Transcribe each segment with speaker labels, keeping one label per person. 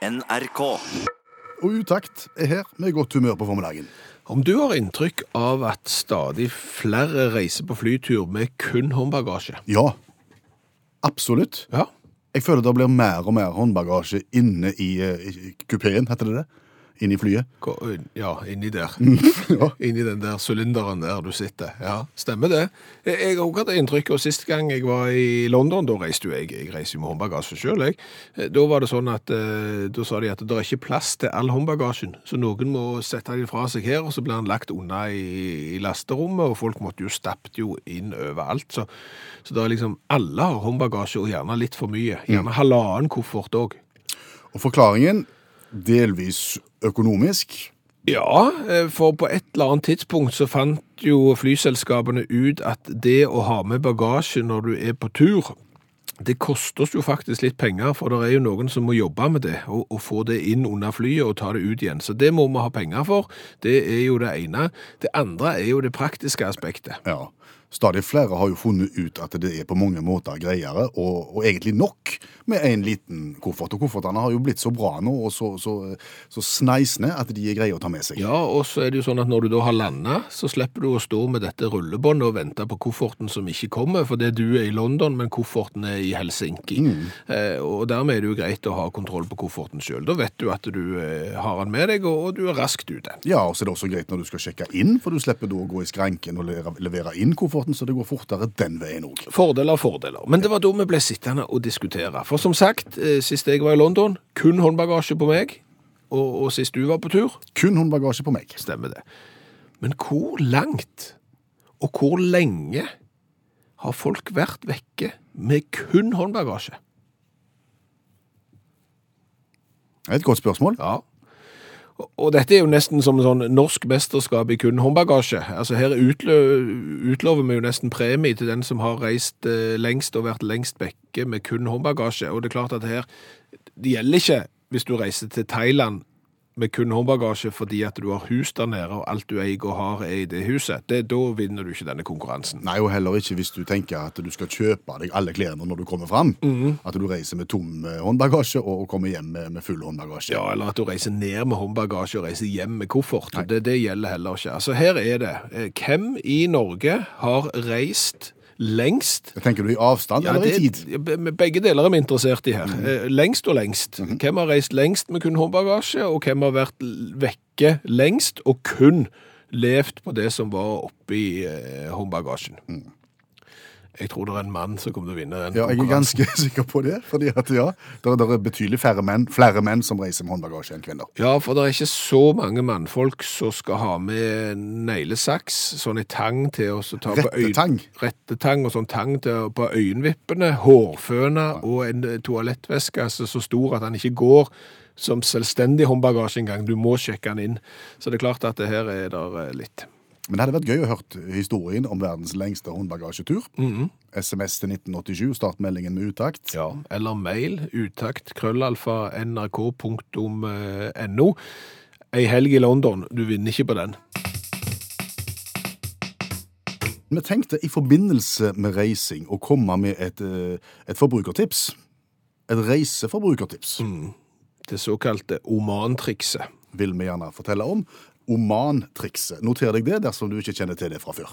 Speaker 1: NRK.
Speaker 2: Og Utakt er her med godt humør på formiddagen.
Speaker 3: Om du har inntrykk av at stadig flere reiser på flytur med kun håndbagasje?
Speaker 2: Ja, absolutt.
Speaker 3: Ja.
Speaker 2: Jeg føler det blir mer og mer håndbagasje inne i, eh, i kupeen, heter det det? Inne i flyet.
Speaker 3: Ja, inni der.
Speaker 2: Ja.
Speaker 3: Inni den der sylinderen der du sitter. Ja, stemmer det. Jeg har også hatt inntrykk, og sist gang jeg var i London, da reiste jo jeg, jeg reiser jo med håndbagasje jeg. Eh, Da var det sånn at, eh, da sa de at det er ikke plass til all håndbagasjen, så noen må sette den fra seg her, og så blir den lagt unna i, i lasterommet, og folk måtte jo stappet jo inn overalt, så, så det er liksom, alle har håndbagasje, og gjerne litt for mye. Gjerne halvannen koffert også.
Speaker 2: Og forklaringen, delvis økonomisk.
Speaker 3: Ja, eh, for på et eller annet tidspunkt så fant jo flyselskapene ut at det å ha med bagasje når du er på tur, det koster oss jo faktisk litt penger, for det er jo noen som må jobbe med det, og, og få det inn under flyet og ta det ut igjen. Så det må vi ha penger for. Det er jo det ene. Det andre er jo det praktiske aspektet.
Speaker 2: Ja. Stadig flere har jo funnet ut at det er på mange måter greiere, og, og egentlig nok, med en liten koffert. Og koffertene har jo blitt så bra nå, og så, så, så sneisende, at de er greie å ta med seg.
Speaker 3: Ja, og så er det jo sånn at når du da har landa, så slipper du å stå med dette rullebåndet og vente på kofferten som ikke kommer, fordi du er i London, men kofferten er i Helsinki. Eh, og dermed er det jo greit å ha kontroll på kofferten sjøl. Da vet du at du eh, har den med deg, og, og du er raskt ute.
Speaker 2: Ja, og så er det også greit når du skal sjekke inn, for du slipper da å gå i skranken og levere inn kofferten, så det går fortere den veien òg.
Speaker 3: Fordeler, fordeler. Men det var da vi ble sittende og diskutere. For som sagt, eh, sist jeg var i London, kun håndbagasje på meg, og, og sist du var på tur,
Speaker 2: Kun håndbagasje på meg.
Speaker 3: Stemmer det. Men hvor langt og hvor lenge har folk vært vekke med kun håndbagasje?
Speaker 2: Det er et godt spørsmål.
Speaker 3: Ja. Og- dette er jo nesten som en sånn norsk mesterskap i kun håndbagasje. Altså Her utlø utlover vi jo nesten premie til den som har reist eh, lengst og vært lengst vekke med kun håndbagasje. Og det er klart at her Det gjelder ikke hvis du reiser til Thailand med kun håndbagasje fordi at du har hus der nede og alt du eier og har er i det huset. Det, da vinner du ikke denne konkurransen.
Speaker 2: Nei, og heller ikke hvis du tenker at du skal kjøpe deg alle klærne når du kommer fram. At du reiser med tom eh, håndbagasje og og kommer hjem med, med full håndbagasje.
Speaker 3: Ja, eller at du reiser ned med håndbagasje og reiser hjem med koffert. Det, det gjelder heller ikke. Altså Her er det. eh, Hvem i Norge har reist lengst
Speaker 2: Tenker du i avstand eller i tid?
Speaker 3: begge deler er vi interessert i her. Eh, Lengst og lengst. Hvem har reist lengst med kun håndbagasje, og hvem har vært l- vekke lengst og kun levd på det som var oppi eh, håndbagasjen? Jeg tror det er en mann som kommer til å vinne den
Speaker 2: Ja, jeg er ganske sikker på det. fordi at ja, det, er betydelig færre menn, flere menn som reiser med håndbagasje enn kvinner.
Speaker 3: Ja, for det er ikke så mange mannfolk som skal ha med neglesaks, sånn en tang til å ta på øyn...
Speaker 2: Rettetang?
Speaker 3: Og sånn tang til, på øyenvippene, hårføne og en eh, toalettveske altså, så stor at den ikke går som selvstendig håndbagasje engang. Du må sjekke den inn. Så det er klart at det her er der eh, litt.
Speaker 2: Men det hadde vært gøy å høre historien om verdens lengste håndbagasjetur. SMS til 1987, startmeldingen med utakt.
Speaker 3: Ja, eller mail, utakt, krøllalfa, nrk.no. Ei helg i London, du vinner ikke på den.
Speaker 2: Vi tenkte i forbindelse med reising å komme med et, eh, et forbrukertips. Et reiseforbrukertips
Speaker 3: Det såkalte Oman-trikset.
Speaker 2: vil vi gjerne fortelle om. Oman-trikset. Noter deg det dersom du ikke kjenner til det fra før.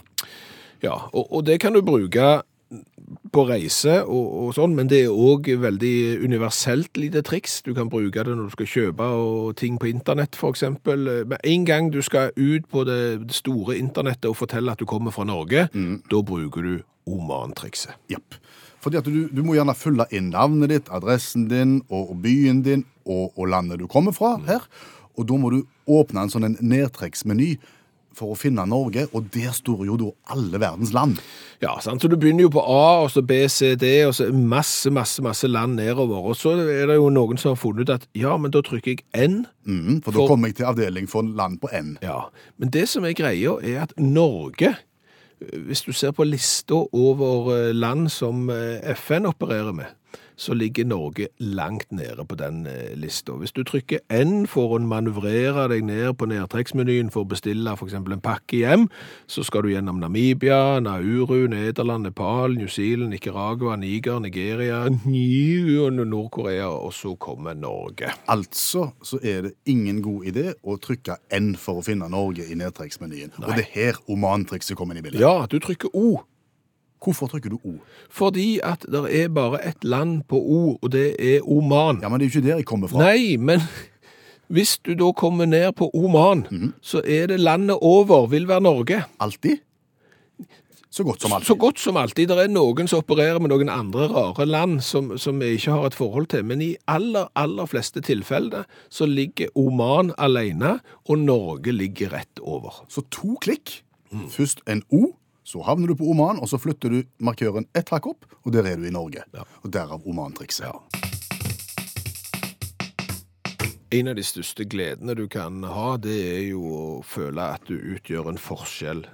Speaker 3: Ja, og, og det kan du bruke på reise og, og sånn, men det er òg veldig universelt lite triks. Du kan bruke det når du skal kjøpe og ting på internett, f.eks. Med en gang du skal ut på det store internettet og fortelle at du kommer fra Norge, da bruker du Oman-trikset.
Speaker 2: Japp. Fordi at du, du må gjerne fylle inn navnet ditt, adressen din og, byen din og, og landet du kommer fra her. Og da må du åpne en sånn en nedtrekksmeny for å finne Norge, og der står jo da alle verdens land.
Speaker 3: Ja, sant? så du begynner jo på A, og så B, C, D, og så masse, masse, masse land nedover. Og så er det jo noen som har funnet ut at ja, men da trykker jeg N.
Speaker 2: Mm, for da kommer jeg til avdeling for land på N.
Speaker 3: Ja, men det som er greia er at Norge, hvis du ser på lista over eh, land som eh, FN opererer med, så ligger Norge langt nede på den eh, lista. Hvis du trykker N for å manøvrere deg ned på nedtrekksmenyen for å bestille f.eks. en pakke hjem, så skal du gjennom Namibia, Nauru, Nederland, Nepal, New Zealand, Nicaragua, Niger, Nigeria, Nord-Korea, og så kommer Norge.
Speaker 2: Altså så er det ingen god idé å trykke N for å finne Norge i nedtrekksmenyen. Og det er her Oman-trikset kommer inn i bildet.
Speaker 3: Ja, du trykker O.
Speaker 2: Hvorfor trykker du O?
Speaker 3: Fordi at det er bare ett land på O, og det er Oman.
Speaker 2: Ja, men det er jo ikke der jeg kommer fra.
Speaker 3: Nei, men hvis du da kommer ned på Oman, så er det landet over, vil være Norge.
Speaker 2: Alltid? Så godt som alltid.
Speaker 3: Så godt som alltid. Det er noen som opererer med noen andre rare land som, som vi ikke har et forhold til. Men i aller, aller fleste tilfeller så ligger Oman alene, og Norge ligger rett over.
Speaker 2: Så to klikk. Først en O, så havner du på Oman, og så flytter du markøren ett hakk opp, og der er du i Norge. Og derav Oman-trikset.
Speaker 3: En av de største gledene du kan ha, det er jo å føle at du utgjør en forskjell.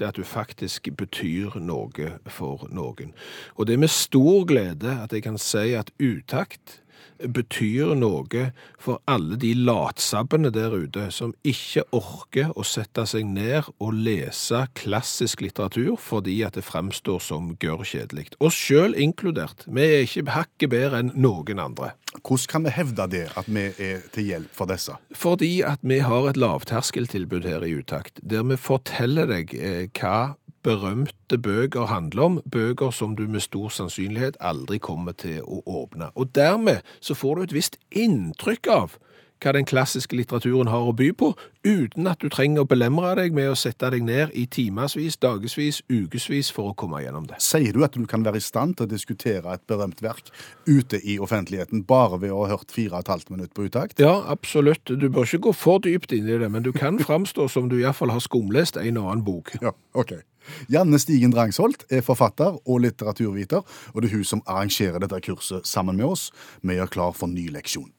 Speaker 3: Det at du faktisk betyr noe for noen. Og det er med stor glede at jeg kan si at utakt betyr noe for alle de latsabbene der ute som ikke orker å sette seg ned og lese klassisk litteratur fordi at det fremstår som gørr kjedelig. Oss sjøl inkludert. Vi er ikke hakket bedre enn noen andre.
Speaker 2: Hvordan kan vi hevde det, at vi er til hjelp for disse?
Speaker 3: Fordi at vi har et lavterskeltilbud her i Utakt, der vi forteller deg eh, hva berømte bøker handler om, bøker som du med stor sannsynlighet aldri kommer til å åpne. Og dermed så får du et visst inntrykk av hva den klassiske litteraturen har å by på, uten at du trenger å belemre deg med å sette deg ned i timevis, dagevis, ukevis for å komme gjennom det.
Speaker 2: Sier du at du kan være i stand til å diskutere et berømt verk ute i offentligheten bare ved å ha hørt fire og et halvt minutt på utakt?
Speaker 3: Ja, absolutt. Du bør ikke gå for dypt inn i det, men du kan framstå som du iallfall har skumlest en og annen bok.
Speaker 2: Ja, ok. Janne Stigen Drangsholt er forfatter og litteraturviter, og det er hun som arrangerer dette kurset sammen med oss. Vi er klar for ny leksjon.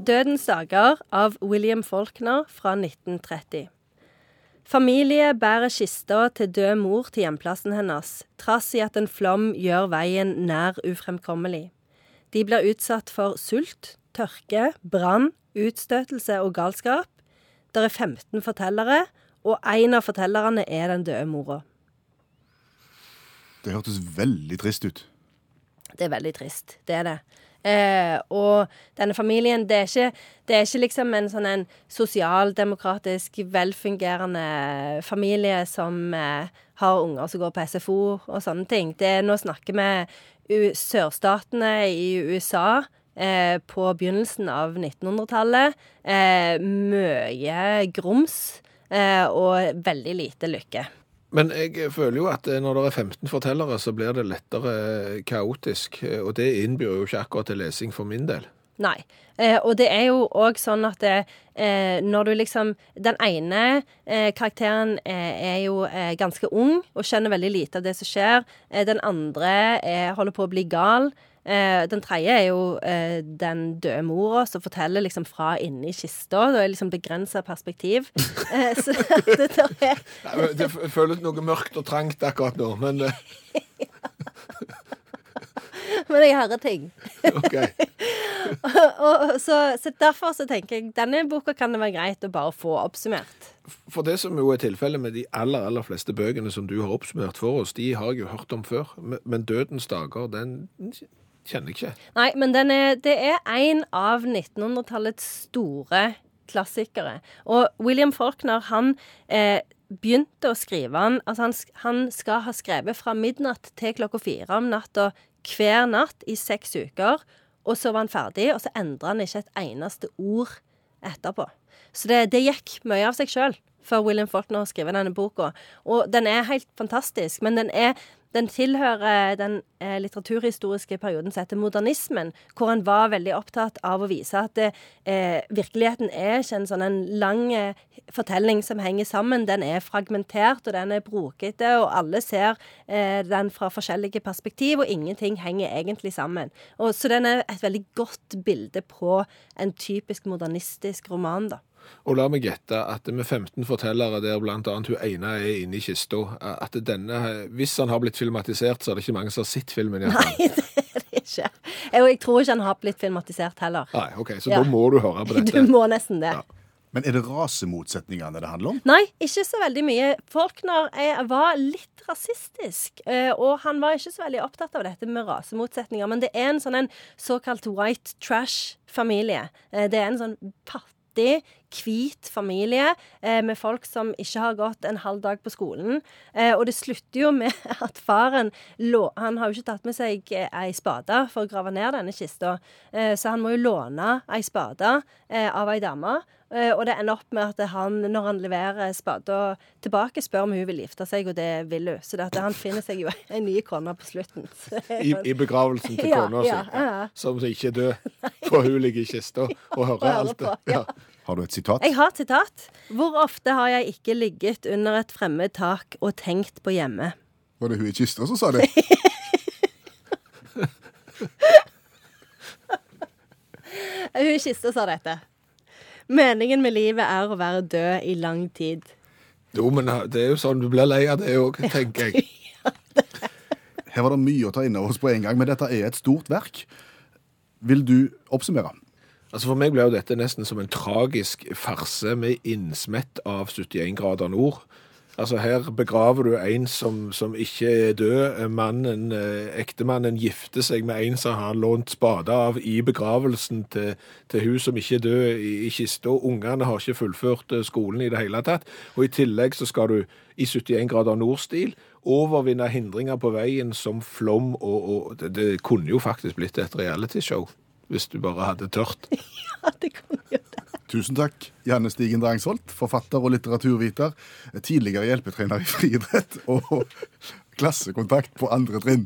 Speaker 1: Dødens dager av William Faulkner fra 1930. Familie bærer kista til død mor til hjemplassen hennes, trass i at en flom gjør veien nær ufremkommelig. De blir utsatt for sult, tørke, brann, utstøtelse og galskap. Det er 15 fortellere, og en av fortellerne er den døde mora.
Speaker 2: Det hørtes veldig trist ut.
Speaker 1: Det er veldig trist. Det er det. Eh, og denne familien, det er ikke, det er ikke liksom en sånn en sosialdemokratisk, velfungerende familie som eh, har unger som går på SFO og sånne ting. Det er, nå snakker vi sørstatene i USA. Eh, på begynnelsen av 1900-tallet. Eh, mye grums eh, og veldig lite lykke.
Speaker 3: Men jeg føler jo at når det er 15 fortellere, så blir det lettere kaotisk. Og det innbyr jo ikke akkurat til lesing for min del.
Speaker 1: Nei. Eh, og det er jo òg sånn at det, eh, når du liksom Den ene eh, karakteren er jo ganske ung og skjønner veldig lite av det som skjer. den andre holder på å bli gal. Eh, den tredje er jo eh, den døde mora som forteller liksom fra inni kista. Det er liksom begrensa perspektiv. eh, så det, der er
Speaker 3: Det føles noe mørkt og trangt akkurat nå, men eh,
Speaker 1: Men jeg hører ting.
Speaker 3: Okay.
Speaker 1: og, og, så, så derfor så tenker jeg denne boka kan det være greit å bare få oppsummert.
Speaker 3: For det som jo er tilfellet med de aller aller fleste bøkene som du har oppsummert for oss, de har jeg jo hørt om før. Men- Men 'Dødens dager', den kjenner ikke.
Speaker 1: Nei, men er, det er en av 1900-tallets store klassikere. Og William Faulkner, han eh, begynte å skrive han Altså, han, han skal ha skrevet fra midnatt til klokka fire om natta hver natt i seks uker. Og så var han ferdig, og så endra han ikke et eneste ord etterpå. Så det, det gikk mye av seg sjøl for William Faulkner å skrive denne boka. Og den er helt fantastisk, men den er den tilhører den eh, litteraturhistoriske perioden som heter modernismen, hvor han var veldig opptatt av å vise at eh, virkeligheten er ikke en sånn lang eh, fortelling som henger sammen. Den er fragmentert, og den er brokete, og alle ser eh, den fra forskjellige perspektiv, og ingenting henger egentlig sammen. Og, så den er et veldig godt bilde på en typisk modernistisk roman, da.
Speaker 3: Og la meg gjette at med 15 fortellere der annet hun ene er inne i kista, at denne, hvis han har blitt filmatisert, så er det ikke mange som har sett filmen. i.
Speaker 1: Nei, det er det ikke. Og jeg tror ikke han har blitt filmatisert heller.
Speaker 3: Nei, ok, Så
Speaker 1: Ja.
Speaker 3: da må du høre på dette.
Speaker 1: Du må nesten det.
Speaker 3: Ja.
Speaker 2: Men er det rasemotsetningene det handler om?
Speaker 1: Nei, ikke så veldig mye. Faulkner er- var litt rasistisk, eh, og han var ikke så veldig opptatt av dette med rasemotsetninger. Men det er en sånn en såkalt white trash-familie. Eh, Det er en sånn fattig, hvit familie eh, med folk som ikke har gått en halv dag på skolen. Eh, Og det slutter jo med at faren lå Han har jo ikke tatt med seg eh, ei spade for å grave ned denne kista, eh, så han må jo låne ei spade eh, av ei dame. Og det ender opp med at han, når han leverer spada tilbake, spør om hun vil gifte seg, og det vil hun. Så det at han finner seg jo en ny kone på slutten.
Speaker 3: I, I begravelsen til
Speaker 1: Ja,
Speaker 3: kona si,
Speaker 1: ja, ja.
Speaker 3: som ikke er død, for hun ligger i kista og hører
Speaker 1: hører
Speaker 3: alt det.
Speaker 2: Har du et sitat?
Speaker 1: Jeg har et sitat. Hvor ofte har jeg ikke ligget under et fremmed tak og tenkt på hjemme?
Speaker 2: Var det hun i kista som sa det?
Speaker 1: Hun i kista sa dette. Meningen med livet er å være død i lang tid.
Speaker 3: Jo, men det er jo sånn, du blir lei av det òg, tenker jeg.
Speaker 2: Her var det mye å ta inn over oss på en gang, men dette er et stort verk. Vil du oppsummere?
Speaker 3: Altså For meg ble jo dette nesten som en tragisk farse med innsmett av 71 grader nord. Altså Her begraver du en som, som ikke er død. Mannen, eh, Ektemannen gifter seg med en som har lånt spade av i begravelsen til, til hun som ikke er død i, i kista. Ungene har ikke fullført eh, skolen i det hele tatt. Og i tillegg så skal du i 71 grader nord-stil overvinne hindringer på veien som flom, og, og det, det kunne jo faktisk blitt et realityshow. Hvis du bare hadde tørt.
Speaker 1: Ja, det kan jo det.
Speaker 2: Tusen takk, Janne Stigen Drangsholt, forfatter og litteraturviter, tidligere hjelpetrener i friidrett og klassekontakt på andre trinn.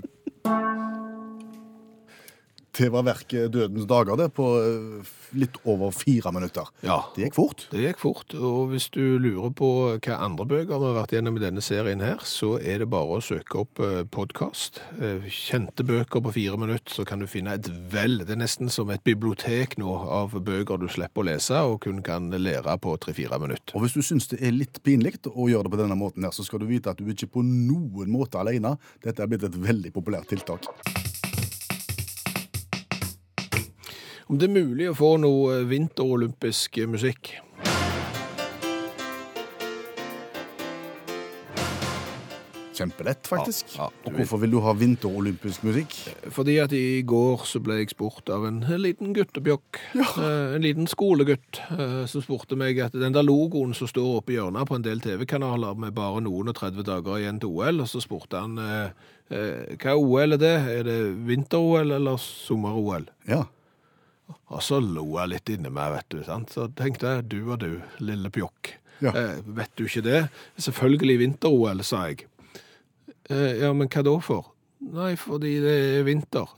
Speaker 2: Det var verket Dødens dager, det, på eh, litt over fire minutter.
Speaker 3: Ja.
Speaker 2: Det gikk fort.
Speaker 3: Det gikk fort, og hvis du lurer på hva andre bøker vi har vært gjennom i denne serien her, så er det bare å søke opp podkast. Kjente bøker på fire minutter, så kan du finne et vel. Det er nesten som et bibliotek nå av bøker du slipper å lese, og kun kan lære på tre-fire minutter.
Speaker 2: Og hvis du syns det er litt pinlig å gjøre det på denne måten, her, så skal du vite at du ikke på noen måte alene. Dette er blitt et veldig populært tiltak.
Speaker 3: Om det er mulig å få noe vinterolympisk musikk?
Speaker 2: Kjempelett, faktisk.
Speaker 3: Ja, ja,
Speaker 2: og hvorfor vil du ha vinterolympisk musikk?
Speaker 3: Fordi at i går så ble jeg spurt av en liten guttebjokk, ja. en liten skolegutt, eh, som spurte meg at den der logoen som står oppe i hjørnet på en del TV-kanaler med bare noen og 30 dager igjen til OL, og så spurte han eh, eh, hva OL er det? Er det vinter-OL eller sommer-OL?
Speaker 2: Ja.
Speaker 3: Og så lo jeg litt inni meg, vet du. sant? Så tenkte jeg, du og du, lille pjokk.
Speaker 2: Ja.
Speaker 3: Eh, vet du ikke det? Selvfølgelig vinter-OL, sa jeg. Eh, ja, men hva da for? Nei, fordi det er vinter.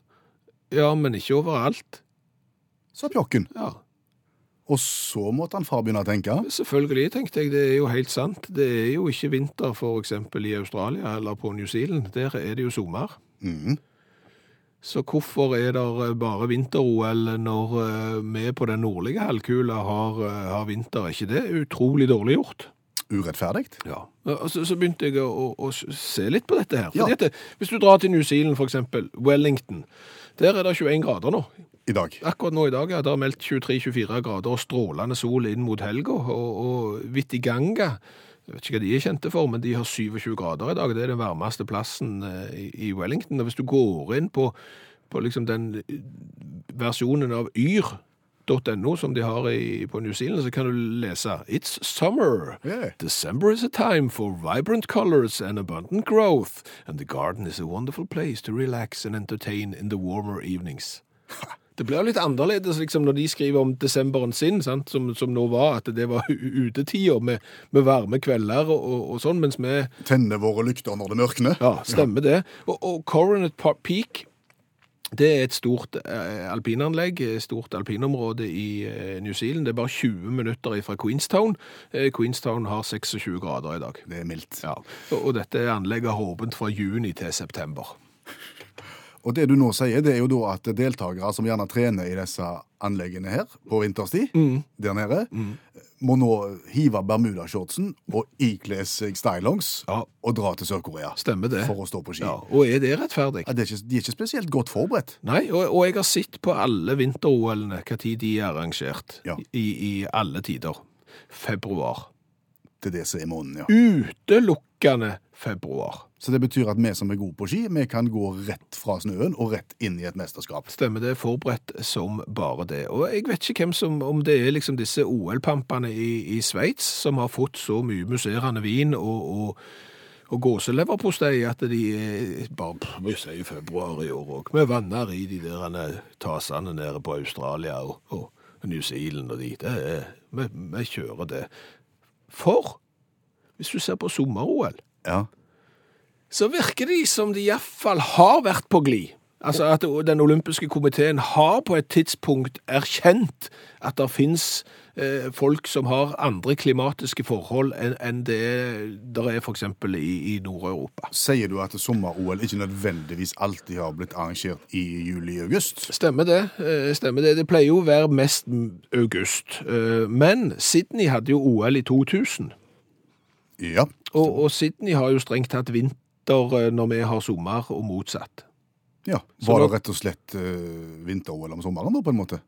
Speaker 3: Ja, men ikke overalt.
Speaker 2: Sa pjokken.
Speaker 3: Ja,
Speaker 2: Og så måtte han far begynne å tenke.
Speaker 3: selvfølgelig, tenkte jeg. Det er jo helt sant. Det er jo ikke vinter for eksempel i Australia eller på New Zealand. Der er det jo sommer.
Speaker 2: Mhm.
Speaker 3: Så hvorfor er det bare vinter-OL når eh, vi på den nordlige halvkula har, eh, har vinter? Er ikke det utrolig dårlig gjort?
Speaker 2: Urettferdig.
Speaker 3: Ja. Og så, så begynte jeg å, å, å se litt på dette her.
Speaker 2: Ja.
Speaker 3: Fordi at det, hvis du drar til New Zealand, eksempel, Wellington, der er det 21 grader nå.
Speaker 2: I dag.
Speaker 3: Akkurat nå i dag er det meldt 23-24 grader og strålende sol inn mot helga. Og, og Vitiganga, jeg vet ikke hva de er kjente for, men de har 27 grader i dag. Det er den varmeste plassen eh, i, Wellington. Og hvis du går inn på, på liksom den eh, versjonen av yr.no som de har i, på New Zealand, så kan du lese It's summer.
Speaker 2: Yeah.
Speaker 3: December is a time for vibrant colors and abundant growth, and the garden is a wonderful place to relax and entertain in the warmer evenings. Det blir litt annerledes liksom, når de skriver om desemberen sin, sant? Som, som nå var, at det var utetida med, med varme kvelder og, og, sånn, mens vi
Speaker 2: Tenner våre lykter når det mørkner.
Speaker 3: Ja, stemmer det. Og, og Coronet Peak, det er et stort eh, alpinanlegg, et stort alpinområde i eh, New Zealand. Det er bare 20 minutter fra Queenstown. Eh, Queenstown har 26 grader i dag.
Speaker 2: Det er mildt.
Speaker 3: Ja, og, dette anlegget har åpent fra juni til september.
Speaker 2: Og det du nå sier, det er jo da at deltakere som gjerne trener i disse anleggene her på vinterstid, der nede, må nå hive bermudashortsen og ikle seg stylongs
Speaker 3: Ja.
Speaker 2: og dra til Sør-Korea
Speaker 3: Stemmer det.
Speaker 2: for å stå på ski.
Speaker 3: Ja, og er det rettferdig?
Speaker 2: Ja, det er ikke, de er ikke spesielt godt forberedt.
Speaker 3: Nei, og, og jeg har sett på alle vinter-OL-ene, tid de er arrangert,
Speaker 2: Ja.
Speaker 3: i, i alle tider. Februar.
Speaker 2: Det er det som er måneden, ja.
Speaker 3: Utelukkende februar.
Speaker 2: Så det betyr at vi som er gode på ski, vi kan gå rett fra snøen og rett inn i et mesterskap.
Speaker 3: Stemmer det, forberedt som bare det. Og jeg vet ikke hvem som, om det er liksom disse OL-pampene i, i Sveits som har fått så mye musserende vin og, og, og gåseleverpostei at de er bare pff, Vi sier februar i år òg. Vi vanner i de der eh, tasene nede på Australia og, og New Zealand og de. Det er, vi, vi kjører det. For hvis du ser på sommer-OL
Speaker 2: Ja.
Speaker 3: så virker de som de iallfall har vært på glid. Altså at Den olympiske komiteen har på et tidspunkt erkjent at det fins eh, folk som har andre klimatiske forhold enn en det der er f.eks. i, i Nord-Europa.
Speaker 2: Sier du at sommer-OL ikke nødvendigvis alltid har blitt arrangert i juli-august?
Speaker 3: Stemmer det. eh, Stemmer det. Det pleier jo å være mest august. Eh, Men Sydney hadde jo OL i 2000.
Speaker 2: Ja.
Speaker 3: Og, og Sydney har jo strengt tatt vinter eh, når vi har sommer, og motsatt.
Speaker 2: Ja. Var det rett og slett uh, vinter-OL om sommeren, da, på en måte?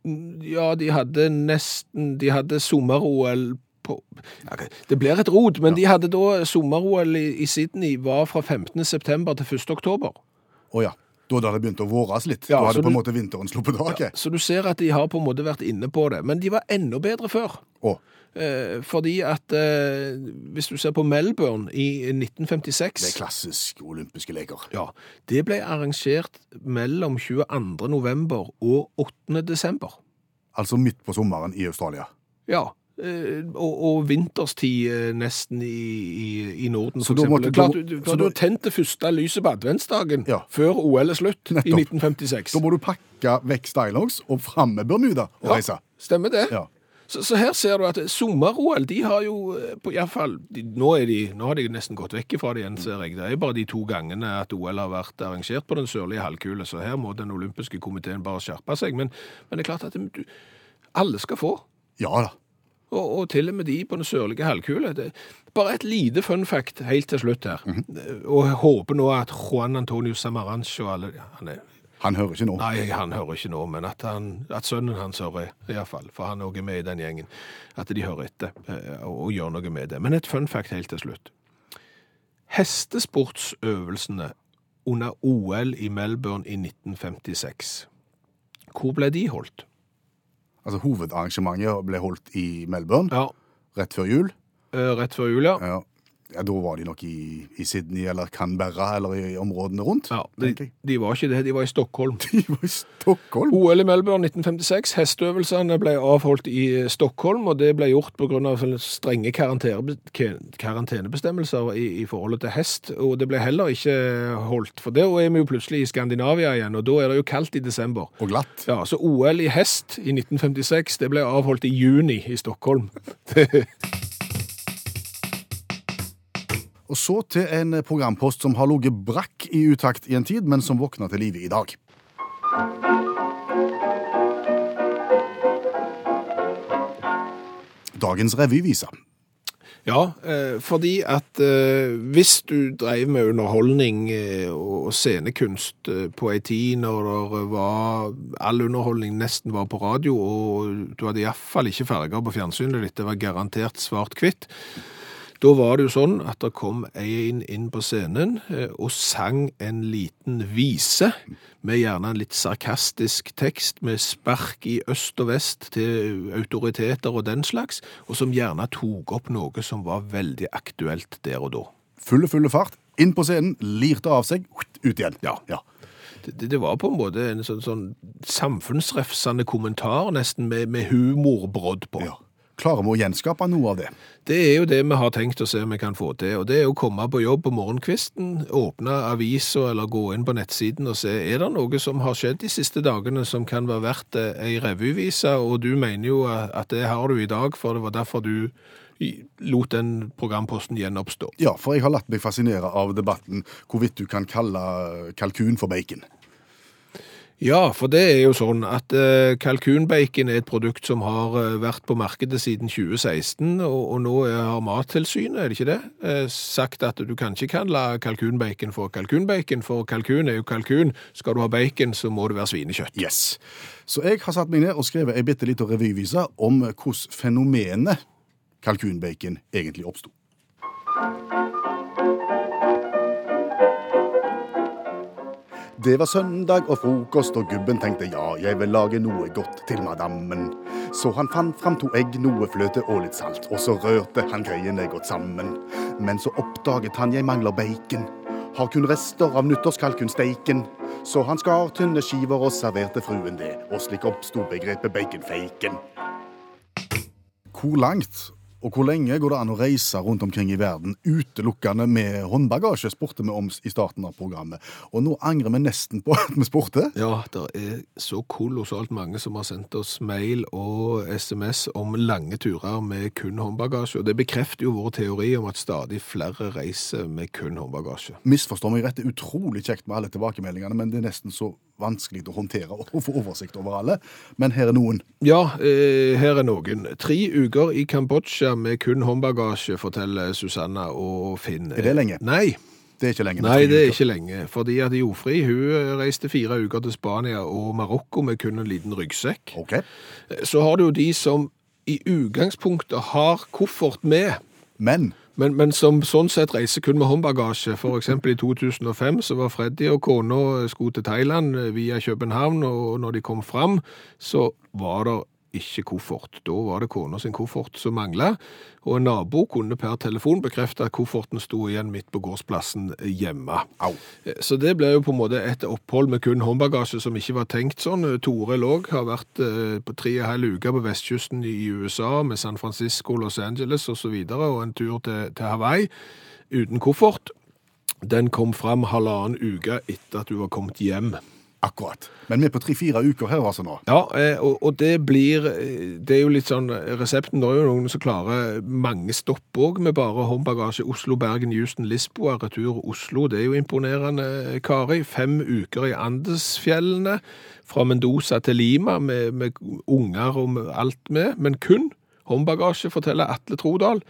Speaker 3: Ja, de hadde nesten De hadde sommer-OL på okay. Det blir et rot, men de hadde da sommer-OL i, i Sydney var fra 15. september til 1. oktober.
Speaker 2: oh, ja. Da hadde det begynt å våres litt.
Speaker 3: Ja,
Speaker 2: da hadde på en måte vinteren sluppet taket.
Speaker 3: Så du ser at de har på en måte vært inne på det. Men de var enda bedre før.
Speaker 2: Å,
Speaker 3: Eh, fordi at eh, hvis du ser på Melbourne i 1956
Speaker 2: det er klassisk olympiske leker.
Speaker 3: Ja, det ble arrangert mellom 22. november og 8. desember.
Speaker 2: Altså midt på sommeren i Australia.
Speaker 3: Ja, eh, og, og vinterstid eh, nesten i, i, i Norden,
Speaker 2: Så
Speaker 3: for eksempel.
Speaker 2: måtte-
Speaker 3: Klart, du, du,
Speaker 2: så
Speaker 3: du
Speaker 2: da-
Speaker 3: har tent det første lyset på adventsdagen
Speaker 2: Ja.
Speaker 3: før OL er slutt i 1956.
Speaker 2: Da må du pakke vekk stylongs og fram med Bermuda og reise.
Speaker 3: Ja, stemmer det.
Speaker 2: Ja.
Speaker 3: Så, så her ser du at sommer-OL, de har jo iallfall på i hvert fall, nå, er de, nå har de nesten gått vekk fra det igjen, ser jeg. Det er bare de to gangene at OL har vært arrangert på den sørlige halvkule, så her må den olympiske komiteen bare skjerpe seg. Men, men det er klart at du, alle skal få.
Speaker 2: Ja da.
Speaker 3: Og, og til og med de på den sørlige halvkule. Det, bare et lite fun fact helt til slutt her. Og jeg håper nå at Juan Antonio Samaranch og alle han er,
Speaker 2: Han hører ikke nå.
Speaker 3: Nei, han hører ikke nå, men at, han, at sønnen hans hører, iallfall. For han er også med i den gjengen. At de hører etter eh, og, og gjør noe med det. Men et fun fact helt til slutt. Hestesportsøvelsene under OL i Melbourne i 1956. Hvor ble de holdt?
Speaker 2: Altså Hovedarrangementet ble holdt i Melbourne
Speaker 3: Ja,
Speaker 2: rett før jul.
Speaker 3: eh, rett før jul, ja.
Speaker 2: Ja. Ja, Da var de nok i, i Sydney eller Canberra eller i områdene rundt.
Speaker 3: Ja, de, de var ikke det, de var i Stockholm.
Speaker 2: De var i Stockholm.
Speaker 3: OL i Melbourne 1956, hesteøvelsene ble avholdt i eh, Stockholm, og det ble gjort av strenge karantenebestemmelser i, i forholdet til hest, og det ble heller ikke holdt, for da er vi jo plutselig i Skandinavia igjen, og da er det jo kaldt i desember.
Speaker 2: Og glatt.
Speaker 3: Ja, så OL i hest i 1956, det ble avholdt i juni i Stockholm.
Speaker 2: Og så til en programpost som har ligget brakk i utakt i en tid, men som våkna til live i dag. Dagens revyvise.
Speaker 3: Ja, eh, fordi at eh, hvis du drev med underholdning eh, og scenekunst på ei tid når var all underholdning nesten var på radio, og du hadde iallfall ikke farger på fjernsynet ditt, det var garantert svart-hvitt, da var det jo sånn at det kom en inn på scenen eh, og sang en liten vise, med gjerne en litt sarkastisk tekst, med spark i øst og vest til autoriteter og den slags, og som gjerne tok opp noe som var veldig aktuelt der og da.
Speaker 2: Fulle, fulle fart. Inn på scenen, lirte av seg, ut igjen.
Speaker 3: Ja.
Speaker 2: ja.
Speaker 3: Det, det- det var på en måte en sånn, sånn samfunnsrefsende kommentar, nesten med, med humorbrodd på.
Speaker 2: ja. Klarer vi å gjenskape noe av det?
Speaker 3: Det er jo det vi har tenkt å se om vi kan få til, og det er å komme på jobb på morgenkvisten, åpne avisa eller gå inn på nettsiden og se, er det noe som har skjedd de siste dagene som kan være verdt eh, ei revyvise, og du mener jo at det har du i dag, for det var derfor du lot den programposten gjenoppstå.
Speaker 2: Ja, for jeg har latt meg fascinere av debatten hvorvidt du kan kalle kalkun for bacon.
Speaker 3: Ja, for det er jo sånn at eh, kalkunbacon er et produkt som har eh, vært på markedet siden 2016, og, nå har Mattilsynet, er det ikke det, eh, sagt at du kan ikke kalle kalkunbacon for kalkunbacon, for kalkun er jo kalkun. Skal du ha bacon, så må det være svinekjøtt.
Speaker 2: Yes. Så jeg har satt meg ned og skrevet ei bitte lita revyvise om hvordan fenomenet kalkunbacon egentlig oppsto. Det var søndag og frokost, og gubben tenkte ja, jeg vil lage noe godt til madammen. Så han fant fram to egg, noe fløte og litt salt, og så rørte han greiene godt sammen. Men så oppdaget han jeg mangler bacon. Har kun rester av nyttårskalkunsteiken. Så han skar tynne skiver og serverte fruen det, og slik oppsto begrepet baconfaken. Hvor langt og hvor lenge går det an å reise rundt omkring i verden utelukkende med håndbagasje, spurte vi om i starten av programmet. Og nå angrer vi nesten på at vi spurte.
Speaker 3: Ja, det er så kolossalt mange som har sendt oss mail og SMS om lange turer med kun håndbagasje. Og det bekrefter jo vår teori om at stadig flere reiser med kun håndbagasje.
Speaker 2: Misforstår meg rett, det er utrolig kjekt med alle tilbakemeldingene, men det er nesten så vanskelig å håndtere og få oversikt over alle. Men her er noen.
Speaker 3: Ja, eh, her er noen. Tre uker i Kambodsja med kun håndbagasje, forteller Susanna og Finn.
Speaker 2: Er det lenge?
Speaker 3: Nei.
Speaker 2: Det er ikke lenge.
Speaker 3: Nei, det er ikke lenge. Fordi at Jofri hun reiste fire uker til Spania og Marokko med kun en liten ryggsekk.
Speaker 2: OK.
Speaker 3: Så har du jo de som i utgangspunktet har koffert med,
Speaker 2: Men
Speaker 3: men, men som sånn sett reiser kun med håndbagasje. Eksempel i 2005 så var Freddy og kona skulle til Thailand via København, og når de kom fram, så var det ikke koffert. Da var det kona sin koffert som mangla, og en nabo kunne per telefon bekrefte at kofferten sto igjen midt på gårdsplassen hjemme.
Speaker 2: au.
Speaker 3: Så det ble jo på en måte et opphold med kun håndbagasje som ikke var tenkt sånn. Tore Låg har vært eh, på tre og en halv uke på vestkysten i USA med San Francisco, Los Angeles osv. Og, så videre, og en tur til, til Hawaii uten koffert. Den kom fram halvannen uke etter at hun var kommet hjem.
Speaker 2: Akkurat. Men vi er på tre-fire uker her, altså nå.
Speaker 3: Ja, eh, og, og det blir eh, Det er jo litt sånn Resepten det er jo noen som klarer mange stopp òg med bare håndbagasje. Oslo, Bergen, Houston, Lisboa, retur Oslo. Det er jo imponerende, Kari. Fem uker i Andesfjellene. Fra Mendoza til Lima med, med unger og med alt med, men kun håndbagasje, forteller Atle Trodal.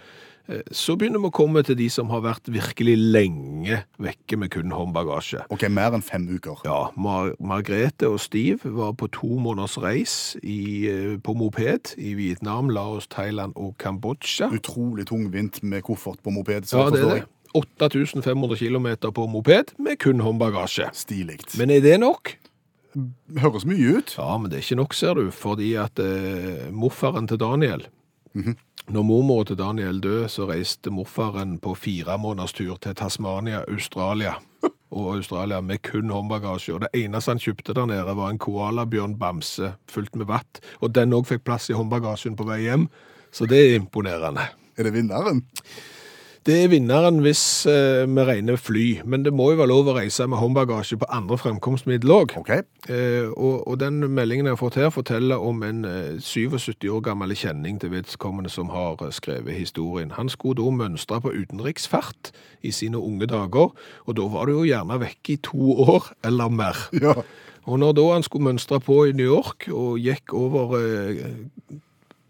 Speaker 3: Eh, Så begynner vi å komme til de som har vært virkelig lenge vekke med kun håndbagasje.
Speaker 2: OK, mer enn fem uker.
Speaker 3: Ja, Mar Margrethe og Steve var på to måneders reis i, eh, på moped i Vietnam, Laos, Thailand og Kambodsja.
Speaker 2: Utrolig tungvint med koffert på moped. så
Speaker 3: Ja, det er det. 8500 km på moped med kun håndbagasje.
Speaker 2: Stilig.
Speaker 3: Men er det nok?
Speaker 2: Høres mye ut.
Speaker 3: Ja, men det er ikke nok, ser du, fordi at eh, morfaren til Daniel Når mormor til Daniel døde, så reiste morfaren på fire måneders tur til Tasmania, Australia. Og Australia med kun håndbagasje. Og det eneste han kjøpte der nede, var en koalabjørnbamse fylt med vatt. Og den òg fikk plass i håndbagasjen på vei hjem. Så det er imponerende.
Speaker 2: Er det vinneren?
Speaker 3: Det er vinneren hvis eh, vi regner fly, men det må jo være lov å reise med håndbagasje på andre fremkomstmiddel òg.
Speaker 2: Okay.
Speaker 3: Eh, og, og den meldingen jeg har fått her, forteller om en eh, 77 år gammel kjenning til vedkommende som har eh, skrevet historien. Han skulle da mønstre på utenriksfart i sine unge dager, og da var det jo gjerne vekke i to år eller mer.
Speaker 2: Ja.
Speaker 3: Og når da han skulle mønstre på i New York og gikk over eh,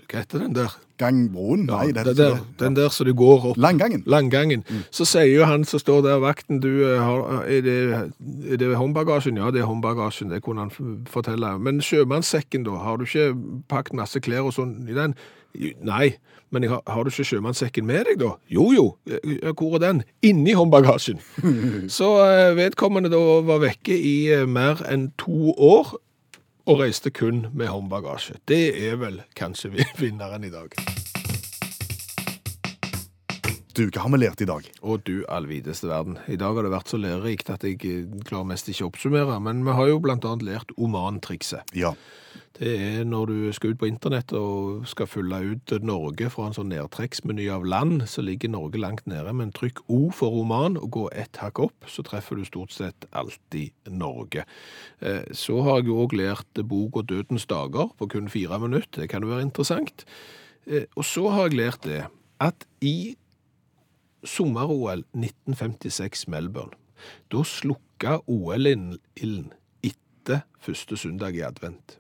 Speaker 3: Hva heter den der?
Speaker 2: Gangbroen? Nei, det
Speaker 3: den,
Speaker 2: det
Speaker 3: der den der som du går opp
Speaker 2: Langgangen?
Speaker 3: Langgangen. Så sier jo han som står der, vakten, du, eh, har, er, det, er det håndbagasjen? Ja, det er håndbagasjen, det kunne han fortelle. Men sjømannssekken da, har du ikke pakket masse klær og sånn i den? Nei, men har, har du ikke sjømannssekken med deg da? Jo, jo, Eh, hvor er den? Inni håndbagasjen. Så eh, vedkommende da var vekke i eh, mer enn to år, og reiste kun med håndbagasje. Det er vel kanskje vinneren i dag.
Speaker 2: Du, hva har vi lært i dag?
Speaker 3: Å du allvideste verden. I dag har det vært så lærerikt at jeg eh, klarer mest ikke å oppsummere, men vi har jo blant annet lært omantrikset.
Speaker 2: Ja.
Speaker 3: Det er når du skal ut på internett og skal fylle ut Norge fra en sånn nedtrekksmeny av land, så ligger Norge langt nede, men trykk O for roman og gå ett hakk opp, så treffer du stort sett alltid Norge. Eh, Så har jeg jo òg lært boka Dødens dager på kun fire minutter. Det kan jo være interessant. Eh, Og så har jeg lært det at i sommer-OL 1956 Melbourne, da slukka OL-ilden etter første søndag i advent.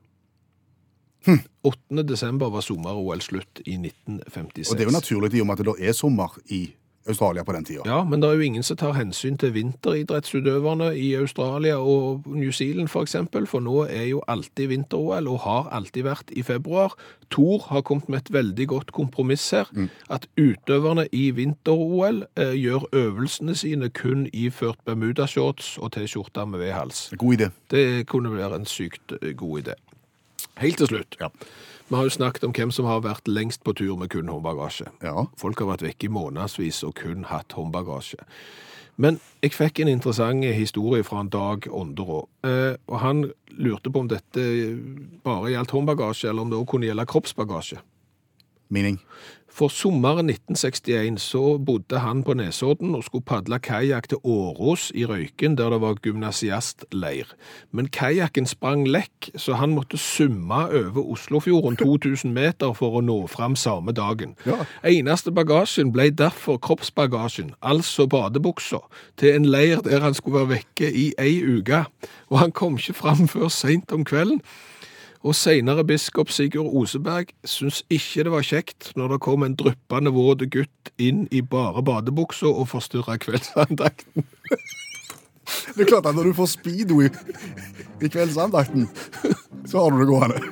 Speaker 3: 8. desember var sommer-OL slutt i 1956.
Speaker 2: Og det er jo naturlig i og med at det da er sommer i Australia på den tida.
Speaker 3: Ja, men det er jo ingen som tar hensyn til vinteridrettsutøverne i Australia og New Zealand for eksempel, for nå er jo alltid vinter-OL, og har alltid vært i februar. Thor har kommet med et veldig godt kompromiss her, at utøverne i vinter-OL eh, gjør øvelsene sine kun iført bermudashorts og T-skjorte med V-hals.
Speaker 2: God idé.
Speaker 3: Det kunne være en sykt eh, god idé. Helt til slutt.
Speaker 2: Ja.
Speaker 3: Vi har jo snakket om hvem som har vært lengst på tur med kun håndbagasje.
Speaker 2: Ja.
Speaker 3: Folk har vært vekke i månedsvis og kun hatt håndbagasje. Men jeg fikk en interessant historie fra en Dag Ånderå. Eh, og han lurte på om dette bare gjaldt håndbagasje, eller om det også kunne gjelde kroppsbagasje.
Speaker 2: Mening.
Speaker 3: For sommeren 1961 så bodde han på Nesodden og skulle padle kajakk til Åros i Røyken, der det var gymnasiastleir. Men kajakken sprang lekk, så han måtte summe over Oslofjorden 2000 meter for å nå fram samme dagen.
Speaker 2: Ja.
Speaker 3: Eneste bagasjen ble derfor kroppsbagasjen, altså badebuksa, til en leir der han skulle være vekke i ei uke. Og han kom ikke fram før seint om kvelden. Og senere biskop Sigurd Oseberg syntes ikke det var kjekt når det kom en dryppende våt gutt inn i bare badebuksa og forstyrra kveldsandakten.
Speaker 2: Det er klart at når du får speedo i, i kveldsandakten, så har du det gående.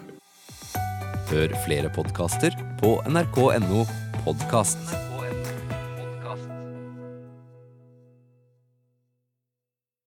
Speaker 4: Hør flere podkaster på nrk.no podkast.